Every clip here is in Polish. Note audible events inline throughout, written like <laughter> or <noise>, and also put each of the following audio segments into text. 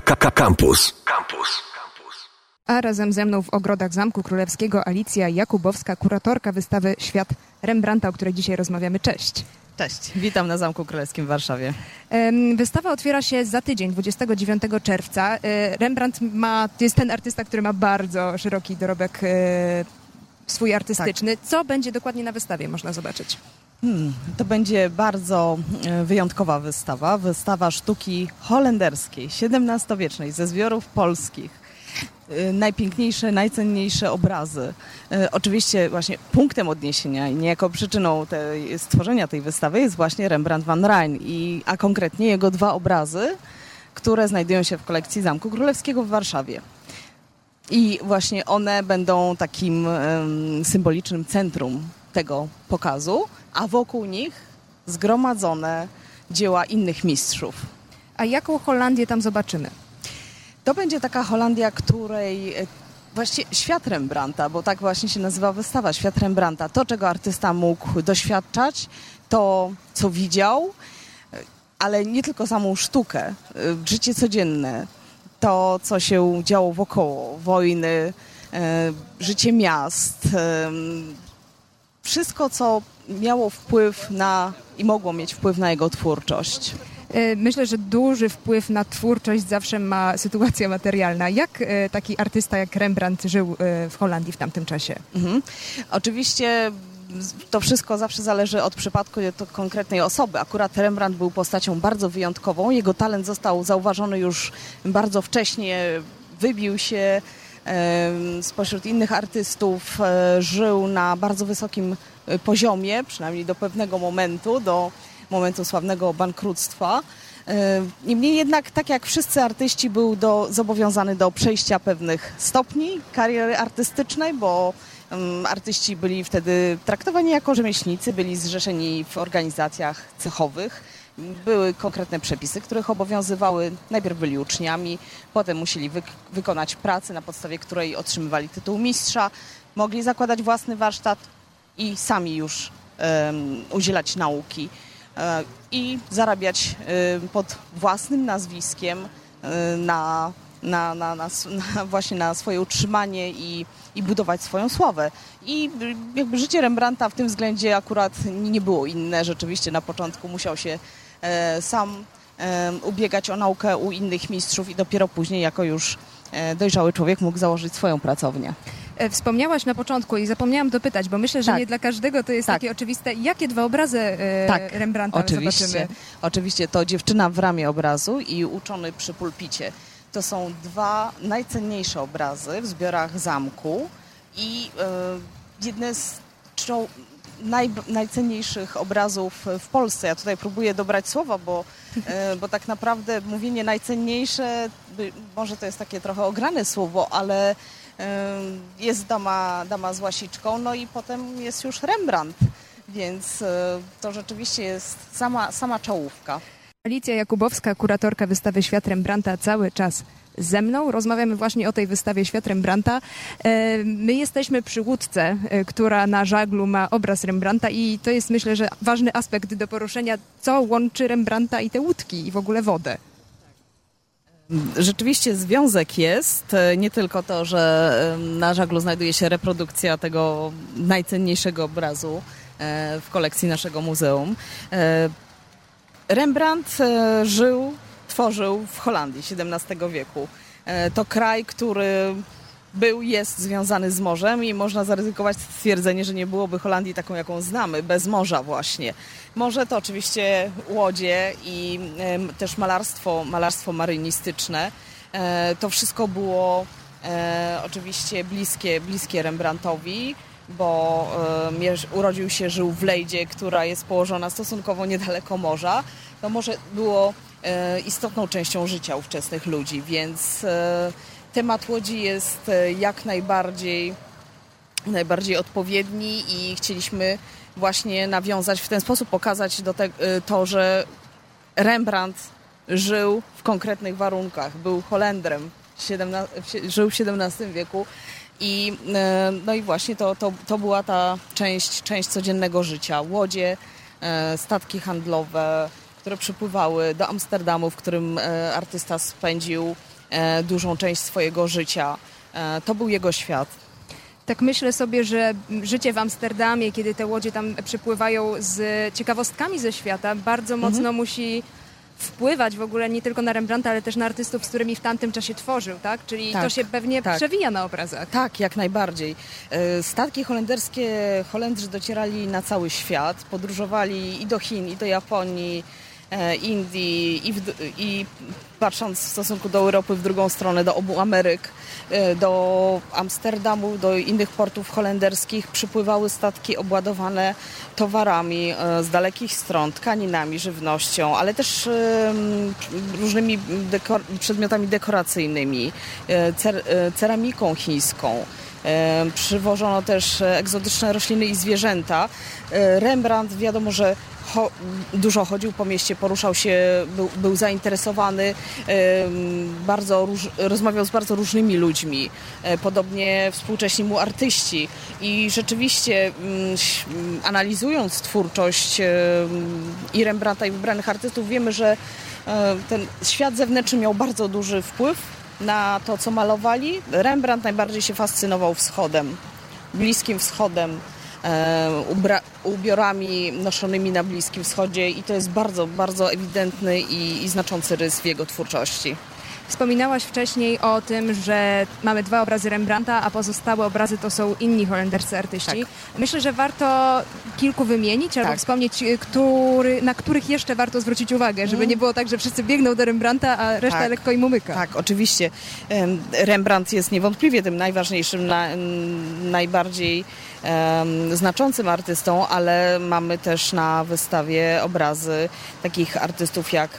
Campus. Campus. A razem ze mną w ogrodach Zamku Królewskiego Alicja Jakubowska, kuratorka wystawy Świat Rembrandta, o której dzisiaj rozmawiamy. Cześć. Cześć, witam na Zamku Królewskim w Warszawie. Wystawa otwiera się za tydzień, 29 czerwca. E, Rembrandt ma, jest ten artysta, który ma bardzo szeroki dorobek e, swój artystyczny. Tak. Co będzie dokładnie na wystawie, można zobaczyć? Hmm, to będzie bardzo e, wyjątkowa wystawa. Wystawa sztuki holenderskiej, XVII-wiecznej, ze zbiorów polskich Y, najpiękniejsze, najcenniejsze obrazy. Y, oczywiście właśnie punktem odniesienia i niejako przyczyną tej, stworzenia tej wystawy jest właśnie Rembrandt van Rijn, i, a konkretnie jego dwa obrazy, które znajdują się w kolekcji Zamku Królewskiego w Warszawie. I właśnie one będą takim symbolicznym centrum tego pokazu, a wokół nich zgromadzone dzieła innych mistrzów. A jaką Holandię tam zobaczymy? To będzie taka Holandia, której e, właściwie świat Rembrandta, bo tak właśnie się nazywa wystawa, świat Rembrandta. To, czego artysta mógł doświadczać, to, co widział, e, ale nie tylko samą sztukę, e, życie codzienne, to, co się działo wokoło, wojny, życie miast, wszystko, co miało wpływ na i mogło mieć wpływ na jego twórczość. E, myślę, że duży wpływ na twórczość zawsze ma sytuacja materialna. Jak e, taki artysta jak Rembrandt żył e, w Holandii w tamtym czasie? Mhm. Oczywiście to wszystko zawsze zależy od przypadku to konkretnej osoby. Akurat Rembrandt był postacią bardzo wyjątkową. Jego talent został zauważony już bardzo wcześnie, wybił się spośród innych artystów, żył na bardzo wysokim poziomie, przynajmniej do pewnego momentu, do momentu sławnego bankructwa. E, niemniej jednak, tak jak wszyscy artyści, był do, zobowiązany do przejścia pewnych stopni kariery artystycznej, bo artyści byli wtedy traktowani jako rzemieślnicy, byli zrzeszeni w organizacjach cechowych. Były konkretne przepisy, których obowiązywały. Najpierw byli uczniami, potem musieli wy wykonać pracę, na podstawie której otrzymywali tytuł mistrza, mogli zakładać własny warsztat i sami już um, udzielać nauki. E, i zarabiać e, pod własnym nazwiskiem e, na, na, na, na, na właśnie na swoje utrzymanie i, i budować swoją sławę. I jakby życie Rembrandta w tym względzie akurat nie było inne. Rzeczywiście na początku musiał się sam ubiegać o naukę u innych mistrzów i dopiero później jako już dojrzały człowiek mógł założyć swoją pracownię. E, wspomniałaś na początku i zapomniałam dopytać, bo myślę, że tak. nie dla każdego to jest tak. takie oczywiste. Jakie dwa obrazy e, tak. Rembrandta oczywiście. zobaczymy? Oczywiście, to dziewczyna w ramię obrazu i uczony przy pulpicie. To są dwa najcenniejsze obrazy w zbiorach zamku i e, jedne z naj, najcenniejszych obrazów w Polsce. Ja tutaj próbuję dobrać słowa, bo, e, bo tak naprawdę mówienie najcenniejsze, może to jest takie trochę ograne słowo, ale jest dama, dama z łasiczką, no i potem jest już Rembrandt, więc e, to rzeczywiście jest sama, sama czołówka. Alicja Jakubowska, kuratorka wystawy Świat Rembrandta cały czas ze mną. Rozmawiamy właśnie o tej wystawie Świat Rembrandta. E, my jesteśmy przy łódce, e, która na żaglu ma obraz Rembrandta i to jest myślę, że ważny aspekt do poruszenia, co łączy Rembrandta i te łódki i w ogóle wodę. Rzeczywiście związek jest. E, nie tylko to, że na żaglu znajduje się reprodukcja tego najcenniejszego obrazu w kolekcji naszego muzeum. Rembrandt żył tworzył w Holandii XVII wieku. E, to kraj, który był, jest związany z morzem i można zaryzykować stwierdzenie, że nie byłoby Holandii taką, jaką znamy, bez morza właśnie. Morze to oczywiście łodzie i też malarstwo, malarstwo marynistyczne. E, to wszystko było e, oczywiście bliskie, bliskie Rembrandtowi, bo urodził się, żył w Lejdzie, która jest położona stosunkowo niedaleko morza. To morze było istotną częścią życia ówczesnych ludzi, więc e, temat łodzi jest e, jak najbardziej, najbardziej odpowiedni i chcieliśmy właśnie nawiązać w ten sposób, pokazać do te, to, że Rembrandt żył w konkretnych warunkach, był Holendrem, żył w XVII wieku i, no i właśnie to, to, to była ta część, część codziennego życia. Łodzie, statki handlowe, które przypływały do Amsterdamu, w którym e, artysta spędził e, dużą część swojego życia. E, to był jego świat. Tak myślę sobie, że życie w Amsterdamie, kiedy te łodzie tam przypływają z ciekawostkami ze świata, bardzo Mhm. mocno musi wpływać w ogóle nie tylko na Rembrandta, ale też na artystów, z którymi w tamtym czasie tworzył, tak? Czyli Tak, to się pewnie tak. przewija na obrazach. Tak, jak najbardziej. Statki holenderskie, Holendrzy docierali na cały świat, podróżowali i do Chin, i do Japonii, Indii, i, w, i patrząc w stosunku do Europy w drugą stronę, do obu Ameryk, e, do Amsterdamu, do innych portów holenderskich przypływały statki obładowane towarami e, z dalekich stron, tkaninami, żywnością, ale też e, różnymi dekor- przedmiotami dekoracyjnymi, e, cer- e, ceramiką chińską. E, Przywożono też e, egzotyczne rośliny i zwierzęta. E, Rembrandt wiadomo, że cho- dużo chodził po mieście, poruszał się, był, był zainteresowany, bardzo rozmawiał z bardzo różnymi ludźmi, E, podobnie współcześni mu artyści. I rzeczywiście mm, mm, analizując twórczość i Rembrandta i wybranych artystów wiemy, że e, ten świat zewnętrzny miał bardzo duży wpływ na to, co malowali. Rembrandt najbardziej się fascynował wschodem, Bliskim Wschodem, ubiorami noszonymi na Bliskim Wschodzie i to jest bardzo, bardzo ewidentny i, i znaczący rys w jego twórczości. Wspominałaś wcześniej o tym, że mamy dwa obrazy Rembrandta, a pozostałe obrazy to są inni holenderscy artyści. Myślę, że warto kilku wymienić albo Tak. wspomnieć, y, który, na których jeszcze warto zwrócić uwagę, żeby nie było tak, że wszyscy biegną do Rembrandta, a reszta Tak. lekko im umyka. Tak, oczywiście. Em, Rembrandt jest niewątpliwie tym najważniejszym, na, najbardziej znaczącym artystą, ale mamy też na wystawie obrazy takich artystów jak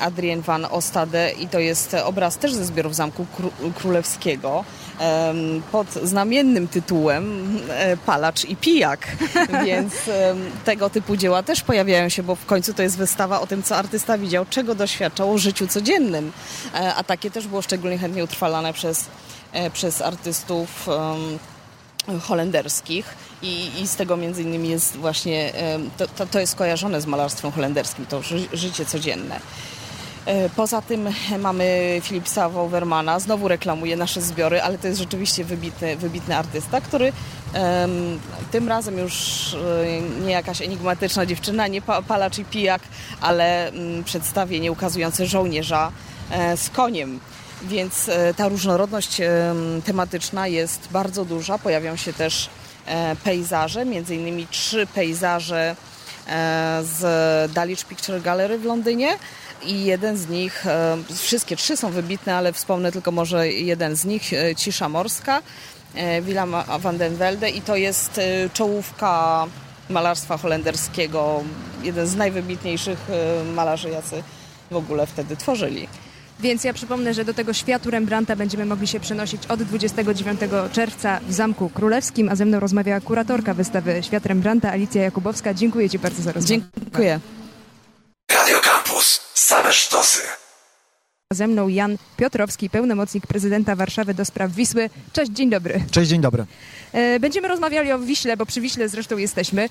Adrien van Ostade i to jest obraz też ze zbiorów Zamku Kró- Królewskiego pod znamiennym tytułem e, Palacz i Pijak, <laughs> więc tego typu dzieła też pojawiają się, bo w końcu to jest wystawa o tym, co artysta widział, czego doświadczał o życiu codziennym, E, a takie też było szczególnie chętnie utrwalane przez, e, przez artystów holenderskich i, i z tego między innymi jest właśnie, to, to, to jest kojarzone z malarstwem holenderskim, to ży, życie codzienne. E, Poza tym mamy Philipsa Wouwermana, znowu reklamuje nasze zbiory, ale to jest rzeczywiście wybitny, wybitny artysta, który em, tym razem już e, nie jakaś enigmatyczna dziewczyna, nie pa, palacz i pijak, ale mm, przedstawienie ukazujące żołnierza e, z koniem. Więc e, ta różnorodność em, tematyczna jest bardzo duża. Pojawią się też e, pejzaże, między innymi trzy pejzaże e, z Dulwich Picture Gallery w Londynie i jeden z nich, wszystkie trzy są wybitne, ale wspomnę tylko może jeden z nich, Cisza Morska, Willem van den Velde i to jest czołówka malarstwa holenderskiego, jeden z najwybitniejszych malarzy, jacy w ogóle wtedy tworzyli. Więc ja przypomnę, że do tego światu Rembrandta będziemy mogli się przenosić od 29 czerwca w Zamku Królewskim, a ze mną rozmawiała kuratorka wystawy Świat Rembrandta Alicja Jakubowska. Dziękuję Ci bardzo za rozmowę. Dziękuję. Radio Campus. Same sztosy. Ze mną Jan Piotrowski, pełnomocnik prezydenta Warszawy do spraw Wisły. Cześć, dzień dobry. Cześć, dzień dobry. E, Będziemy rozmawiali o Wiśle, bo przy Wiśle zresztą jesteśmy.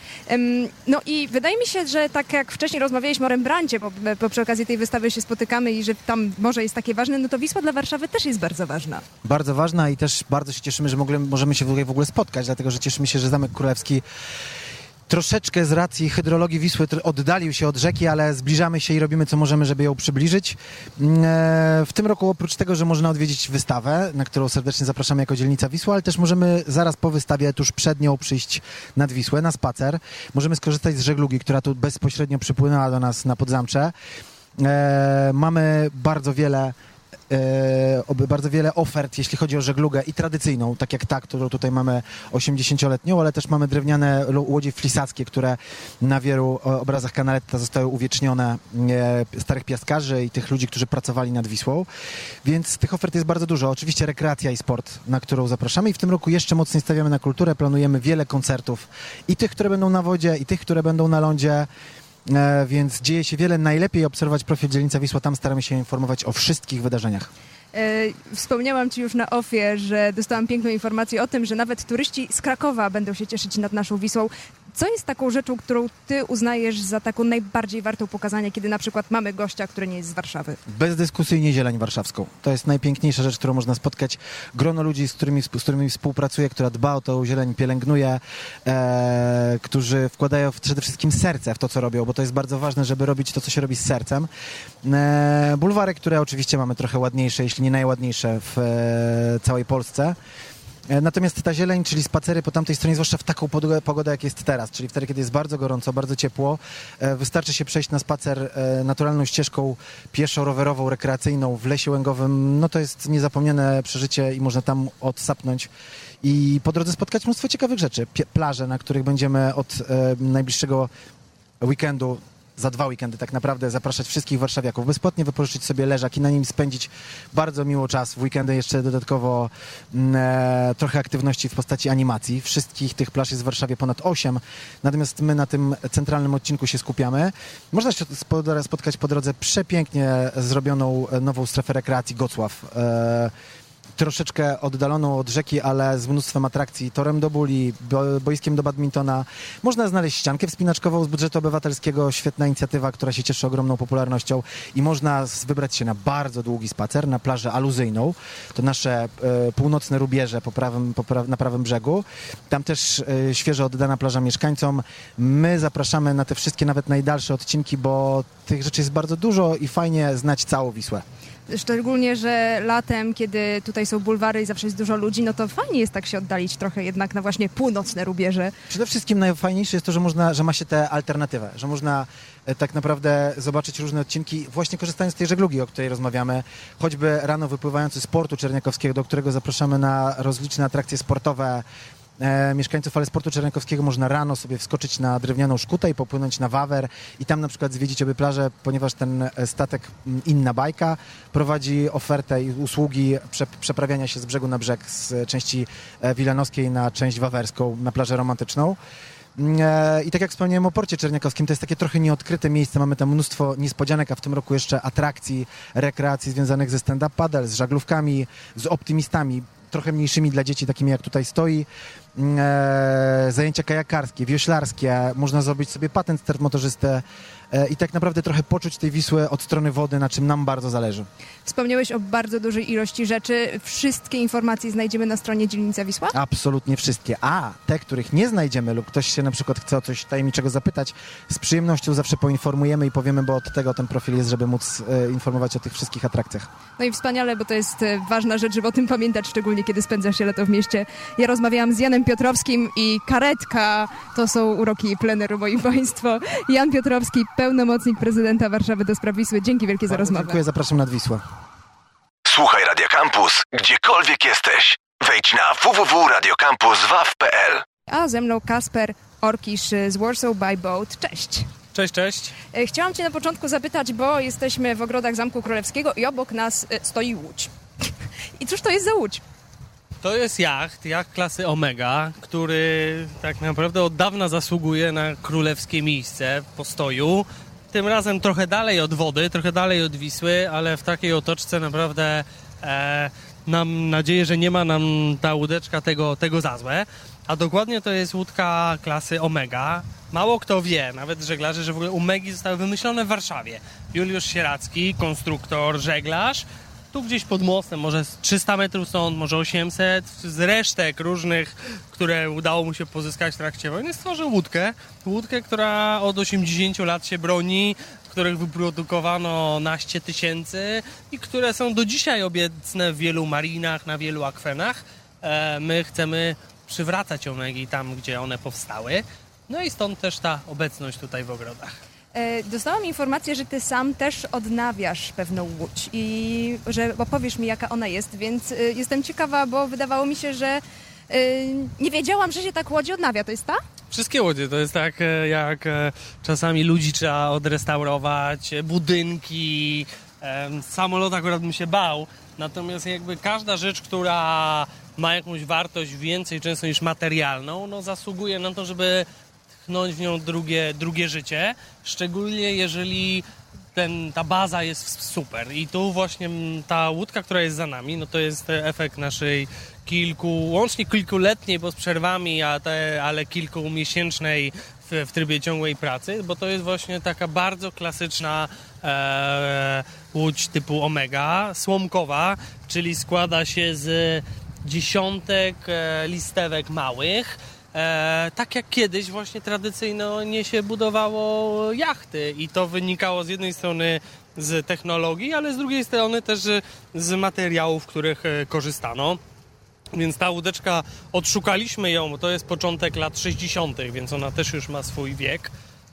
No i wydaje mi się, że tak jak wcześniej rozmawialiśmy o Rembrandcie, bo, bo przy okazji tej wystawy się spotykamy i że tam może jest takie ważne, no to Wisła dla Warszawy też jest bardzo ważna. Bardzo ważna i też bardzo się cieszymy, że możemy się w ogóle spotkać, dlatego że cieszymy się, że Zamek Królewski troszeczkę z racji hydrologii Wisły oddalił się od rzeki, ale zbliżamy się i robimy co możemy, żeby ją przybliżyć. Mm, e, W tym roku oprócz tego, że można odwiedzić wystawę, na którą serdecznie zapraszamy jako dzielnica Wisła, ale też możemy zaraz po wystawie, tuż przed nią przyjść nad Wisłę, na spacer. Możemy skorzystać z żeglugi, która tu bezpośrednio przypłynęła do nas na Podzamcze. E, mamy bardzo wiele bardzo wiele ofert, jeśli chodzi o żeglugę i tradycyjną, tak jak ta, którą tutaj mamy 80-letnią, ale też mamy drewniane łodzie flisackie, które na wielu e, obrazach Canaletta zostały uwiecznione e, starych piaskarzy i tych ludzi, którzy pracowali nad Wisłą. Więc tych ofert jest bardzo dużo. Oczywiście rekreacja i sport, na którą zapraszamy i w tym roku jeszcze mocniej stawiamy na kulturę. Planujemy wiele koncertów i tych, które będą na wodzie, i tych, które będą na lądzie. E, więc dzieje się wiele. Najlepiej obserwować profil Dzielnica Wisła. Tam staramy się informować o wszystkich wydarzeniach. E, Wspomniałam Ci już na ofie, że dostałam piękną informację o tym, że nawet turyści z Krakowa będą się cieszyć nad naszą Wisłą. Co jest taką rzeczą, którą ty uznajesz za taką najbardziej wartą pokazania, kiedy na przykład mamy gościa, który nie jest z Warszawy? Bezdyskusyjnie zieleń warszawską. To jest najpiękniejsza rzecz, którą można spotkać. Grono ludzi, z którymi, z którymi współpracuję, która dba o tą zieleń, pielęgnuje, e, którzy wkładają przede wszystkim serce w to, co robią, bo to jest bardzo ważne, żeby robić to, co się robi z sercem. E, bulwary, które oczywiście mamy trochę ładniejsze, jeśli nie najładniejsze w e, całej Polsce. E, Natomiast ta zieleń, czyli spacery po tamtej stronie, zwłaszcza w taką pogodę, jak jest teraz, czyli wtedy, kiedy jest bardzo gorąco, bardzo ciepło, e, wystarczy się przejść na spacer e, naturalną ścieżką pieszo-rowerową, rekreacyjną w lesie łęgowym. No to jest niezapomniane przeżycie i można tam odsapnąć i po drodze spotkać mnóstwo ciekawych rzeczy. Plaże, na których będziemy od najbliższego weekendu za dwa weekendy tak naprawdę zapraszać wszystkich warszawiaków, bezpłatnie wypożyczyć sobie leżak i na nim spędzić bardzo miło czas. W weekendy jeszcze dodatkowo mm, e, trochę aktywności w postaci animacji. Wszystkich tych plaż jest w Warszawie ponad 8, natomiast my na tym centralnym odcinku się skupiamy. Można się spo- spotkać po drodze przepięknie zrobioną e, nową strefę rekreacji Gocław. E, troszeczkę oddaloną od rzeki, ale z mnóstwem atrakcji, torem do buli, bo, boiskiem do badmintona. Można znaleźć ściankę wspinaczkową z budżetu obywatelskiego, świetna inicjatywa, która się cieszy ogromną popularnością i można wybrać się na bardzo długi spacer na plażę aluzyjną. To nasze e, północne rubieże po prawym, po pra, na prawym brzegu. Tam też e, świeżo oddana plaża mieszkańcom. My zapraszamy na te wszystkie, nawet najdalsze odcinki, bo tych rzeczy jest bardzo dużo i fajnie znać całą Wisłę. Szczególnie, że latem, kiedy tutaj są bulwary i zawsze jest dużo ludzi, no to fajnie jest tak się oddalić trochę jednak na właśnie północne rubieże. Przede wszystkim najfajniejsze jest to, że, można, że ma się tę alternatywę, że można e, tak naprawdę zobaczyć różne odcinki, właśnie korzystając z tej żeglugi, o której rozmawiamy, choćby rano wypływający z portu Czerniakowskiego, do którego zapraszamy na rozliczne atrakcje sportowe. E, mieszkańców ale sportu Czerniakowskiego można rano sobie wskoczyć na drewnianą szkutę i popłynąć na Wawer i tam na przykład zwiedzić obie plaże, ponieważ ten e, statek Inna Bajka prowadzi ofertę i usługi prze, przeprawiania się z brzegu na brzeg z części e, wilanowskiej na część wawerską, na plażę romantyczną. E, I tak jak wspomniałem o porcie czerniakowskim, to jest takie trochę nieodkryte miejsce. Mamy tam mnóstwo niespodzianek, a w tym roku jeszcze atrakcji, rekreacji związanych ze stand-up paddle, z żaglówkami, z optymistami, trochę mniejszymi dla dzieci, takimi jak tutaj stoi. E, zajęcia kajakarskie, wioślarskie, można zrobić sobie patent start motorzystę e, i tak naprawdę trochę poczuć tej Wisły od strony wody, na czym nam bardzo zależy. Wspomniałeś o bardzo dużej ilości rzeczy. Wszystkie informacje znajdziemy na stronie Dzielnica Wisła? Absolutnie wszystkie. A te, których nie znajdziemy lub ktoś się na przykład chce o coś tajemniczego zapytać, z przyjemnością zawsze poinformujemy i powiemy, bo od tego ten profil jest, żeby móc e, informować o tych wszystkich atrakcjach. No i wspaniale, bo to jest ważna rzecz, żeby o tym pamiętać, szczególnie kiedy spędza się lato w mieście. Ja rozmawiałam z Janem Piotrowskim i karetka to są uroki pleneru, moi <laughs> państwo. Jan Piotrowski, pełnomocnik prezydenta Warszawy do spraw Wisły. Dzięki wielkie za rozmowę. Dziękuję, zapraszam nad Wisłę. Słuchaj Radio Campus, gdziekolwiek jesteś. Wejdź na www.radiocampus.waw.pl A ze mną Kasper Orkisz z Warsaw by Boat. Cześć. Cześć, cześć. E, Chciałam Cię na początku zapytać, bo jesteśmy w ogrodach Zamku Królewskiego i obok nas e, stoi łódź. <laughs> I cóż to jest za łódź? To jest jacht, jacht klasy Omega, który tak naprawdę od dawna zasługuje na królewskie miejsce postoju. Tym razem trochę dalej od wody, trochę dalej od Wisły, ale w takiej otoczce naprawdę e, mam nadzieję, że nie ma nam ta łódeczka tego, tego za złe. A dokładnie to jest łódka klasy Omega. Mało kto wie, nawet żeglarze, że w ogóle Omegi zostały wymyślone w Warszawie. Juliusz Sieracki, konstruktor, żeglarz, tu gdzieś pod mostem, może z 300 metrów stąd, może 800, z resztek różnych, które udało mu się pozyskać w trakcie wojny, stworzył łódkę. Łódkę, która od 80 lat się broni, których wyprodukowano naście tysięcy i które są do dzisiaj obecne w wielu marinach, na wielu akwenach. E, my chcemy przywracać omegi tam, gdzie one powstały. No i stąd też ta obecność tutaj w ogrodach. E, Dostałam informację, że ty sam też odnawiasz pewną łódź i że opowiesz mi, jaka ona jest, więc e, jestem ciekawa, bo wydawało mi się, że e, nie wiedziałam, że się tak łodzi odnawia. To jest ta? Wszystkie łodzie to jest tak, jak czasami ludzi trzeba odrestaurować, budynki, samolot akurat bym się bał, natomiast jakby każda rzecz, która ma jakąś wartość więcej często niż materialną, no zasługuje na to, żeby tchnąć w nią drugie, drugie życie, szczególnie jeżeli ten, ta baza jest super. I tu właśnie ta łódka, która jest za nami, no to jest efekt naszej kilku, łącznie kilkuletniej, bo z przerwami, a te, ale kilkumiesięcznej w, w trybie ciągłej pracy, bo to jest właśnie taka bardzo klasyczna e, łódź typu Omega, słomkowa, czyli składa się z dziesiątek e, listewek małych, E, tak jak kiedyś właśnie tradycyjnie się budowało jachty i to wynikało z jednej strony z technologii, ale z drugiej strony też z materiałów, których e, korzystano. Więc ta łódeczka, odszukaliśmy ją, bo to jest początek lat 60., więc ona też już ma swój wiek.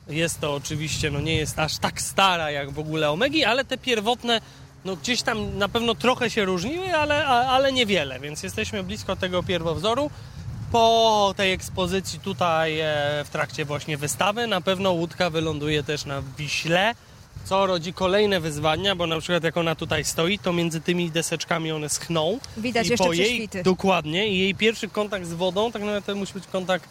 Jest to oczywiście, no nie jest aż tak stara jak w ogóle Omegi, ale te pierwotne, no gdzieś tam na pewno trochę się różniły, ale, ale niewiele, więc jesteśmy blisko tego pierwowzoru. Po tej ekspozycji tutaj e, w trakcie właśnie wystawy na pewno łódka wyląduje też na Wiśle, co rodzi kolejne wyzwania, bo na przykład jak ona tutaj stoi, to między tymi deseczkami one schną. Widać I jeszcze po jej, prześwity. Dokładnie. I jej pierwszy kontakt z wodą, tak naprawdę musi być kontakt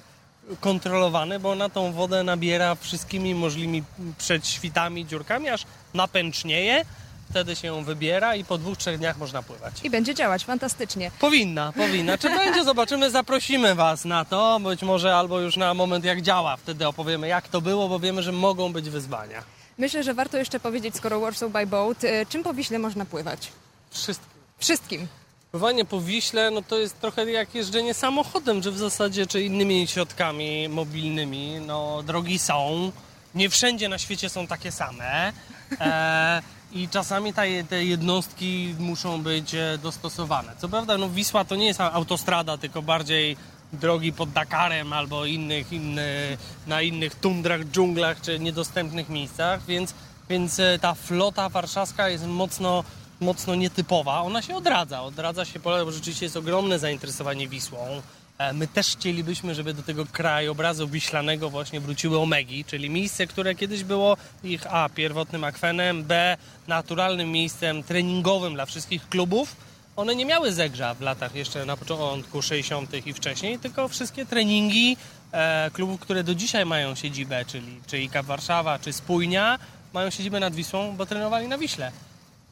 kontrolowany, bo ona tą wodę nabiera wszystkimi możliwymi przedświtami, dziurkami, aż napęcznieje wtedy się ją wybiera i po dwóch, trzech dniach można pływać. I będzie działać fantastycznie. Powinna, powinna. Czy będzie? Zobaczymy, zaprosimy Was na to, być może albo już na moment jak działa. Wtedy opowiemy jak to było, bo wiemy, że mogą być wyzwania. Myślę, że warto jeszcze powiedzieć, skoro Warsaw by Boat, e, czym po Wiśle można pływać? Wszystkim. Wszystkim. Pływanie po Wiśle, no to jest trochę jak jeżdżenie samochodem, że w zasadzie, czy innymi środkami mobilnymi, no drogi są, nie wszędzie na świecie są takie same. E, i czasami te jednostki muszą być e, dostosowane. Co prawda, no Wisła to nie jest autostrada, tylko bardziej drogi pod Dakarem albo innych, inny, na innych tundrach, dżunglach czy niedostępnych miejscach, więc, więc e, ta flota warszawska jest mocno, mocno nietypowa. Ona się odradza, odradza się, bo rzeczywiście jest ogromne zainteresowanie Wisłą. E, my też chcielibyśmy, żeby do tego krajobrazu wiślanego właśnie wróciły omegi, czyli miejsce, które kiedyś było ich A. pierwotnym akwenem, B. naturalnym miejscem treningowym dla wszystkich klubów. One nie miały zegrza w latach jeszcze na początku 60. i wcześniej, tylko wszystkie treningi e, klubów, które do dzisiaj mają siedzibę, czyli czy IKA Warszawa, czy Spójnia, mają siedzibę nad Wisłą, bo trenowali na Wiśle.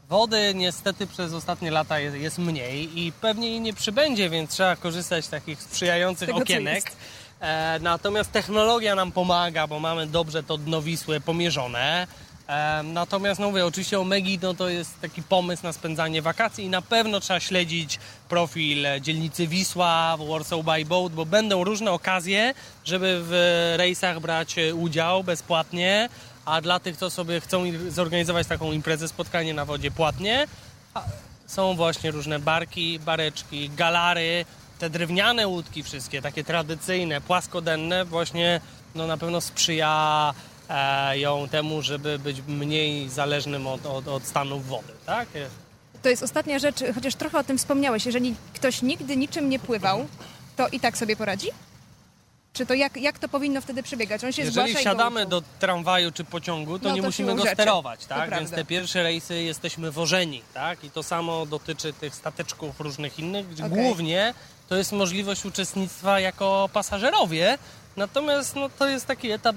Wody niestety przez ostatnie lata jest, jest, mniej i pewnie jej nie przybędzie, więc trzeba korzystać z takich sprzyjających Tego, okienek. E, natomiast technologia nam pomaga, bo mamy dobrze to dno Wisły pomierzone. E, natomiast no mówię, oczywiście Omegi no, to jest taki pomysł na spędzanie wakacji i na pewno trzeba śledzić profil dzielnicy Wisła, Warsaw by Boat, bo będą różne okazje, żeby w rejsach brać udział bezpłatnie a dla tych, co sobie chcą zorganizować taką imprezę, spotkanie na wodzie płatnie, są właśnie różne barki, bareczki, galary, te drewniane łódki wszystkie, takie tradycyjne, płaskodenne, właśnie no, na pewno sprzyja e, ją temu, żeby być mniej zależnym od, od, od wody, tak? To jest ostatnia rzecz, chociaż trochę o tym wspomniałeś. Jeżeli ktoś nigdy niczym nie pływał, to i tak sobie poradzi? Czy to jak, jak to powinno wtedy przebiegać? On się Jeżeli wsiadamy do tramwaju czy pociągu, to no nie to musimy go rzeczy. sterować, tak? To Więc te pierwsze rejsy jesteśmy wożeni, tak? I to samo dotyczy tych stateczków różnych innych, gdzie okay. głównie to jest możliwość uczestnictwa jako pasażerowie, natomiast no, to jest taki etap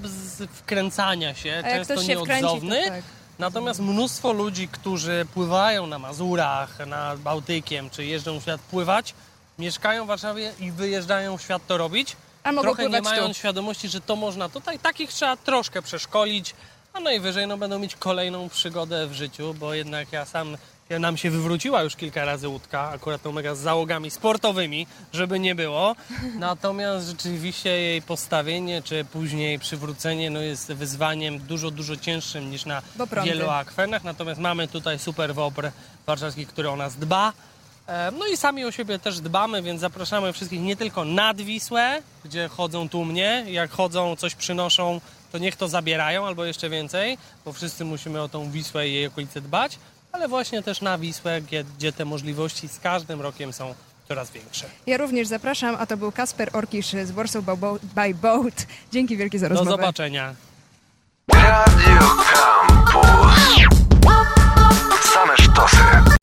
wkręcania się, A często się nieodzowny. Wkręci, tak. Natomiast mnóstwo ludzi, którzy pływają na Mazurach, nad Bałtykiem, czy jeżdżą w świat pływać, mieszkają w Warszawie i wyjeżdżają w świat to robić, a mogą trochę nie mają tu. świadomości, że to można tutaj. Takich trzeba troszkę przeszkolić, a najwyżej no, będą mieć kolejną przygodę w życiu, bo jednak ja sam ja nam się wywróciła już kilka razy łódka, akurat to mega z załogami sportowymi, żeby nie było. Natomiast rzeczywiście jej postawienie, czy później przywrócenie no jest wyzwaniem dużo, dużo cięższym niż na wielu akwenach. Natomiast mamy tutaj super wobr warszawski, który o nas dba. No i sami o siebie też dbamy, więc zapraszamy wszystkich nie tylko nad Wisłę, gdzie chodzą tłumnie, jak chodzą, coś przynoszą, to niech to zabierają albo jeszcze więcej, bo wszyscy musimy o tą Wisłę i jej okolice dbać, ale właśnie też na Wisłę, gdzie, gdzie te możliwości z każdym rokiem są coraz większe. Ja również zapraszam, a to był Kasper Orkisz z Warsaw by Boat. Dzięki wielkie za rozmowę. Do zobaczenia. Radio Campus. Same sztosy.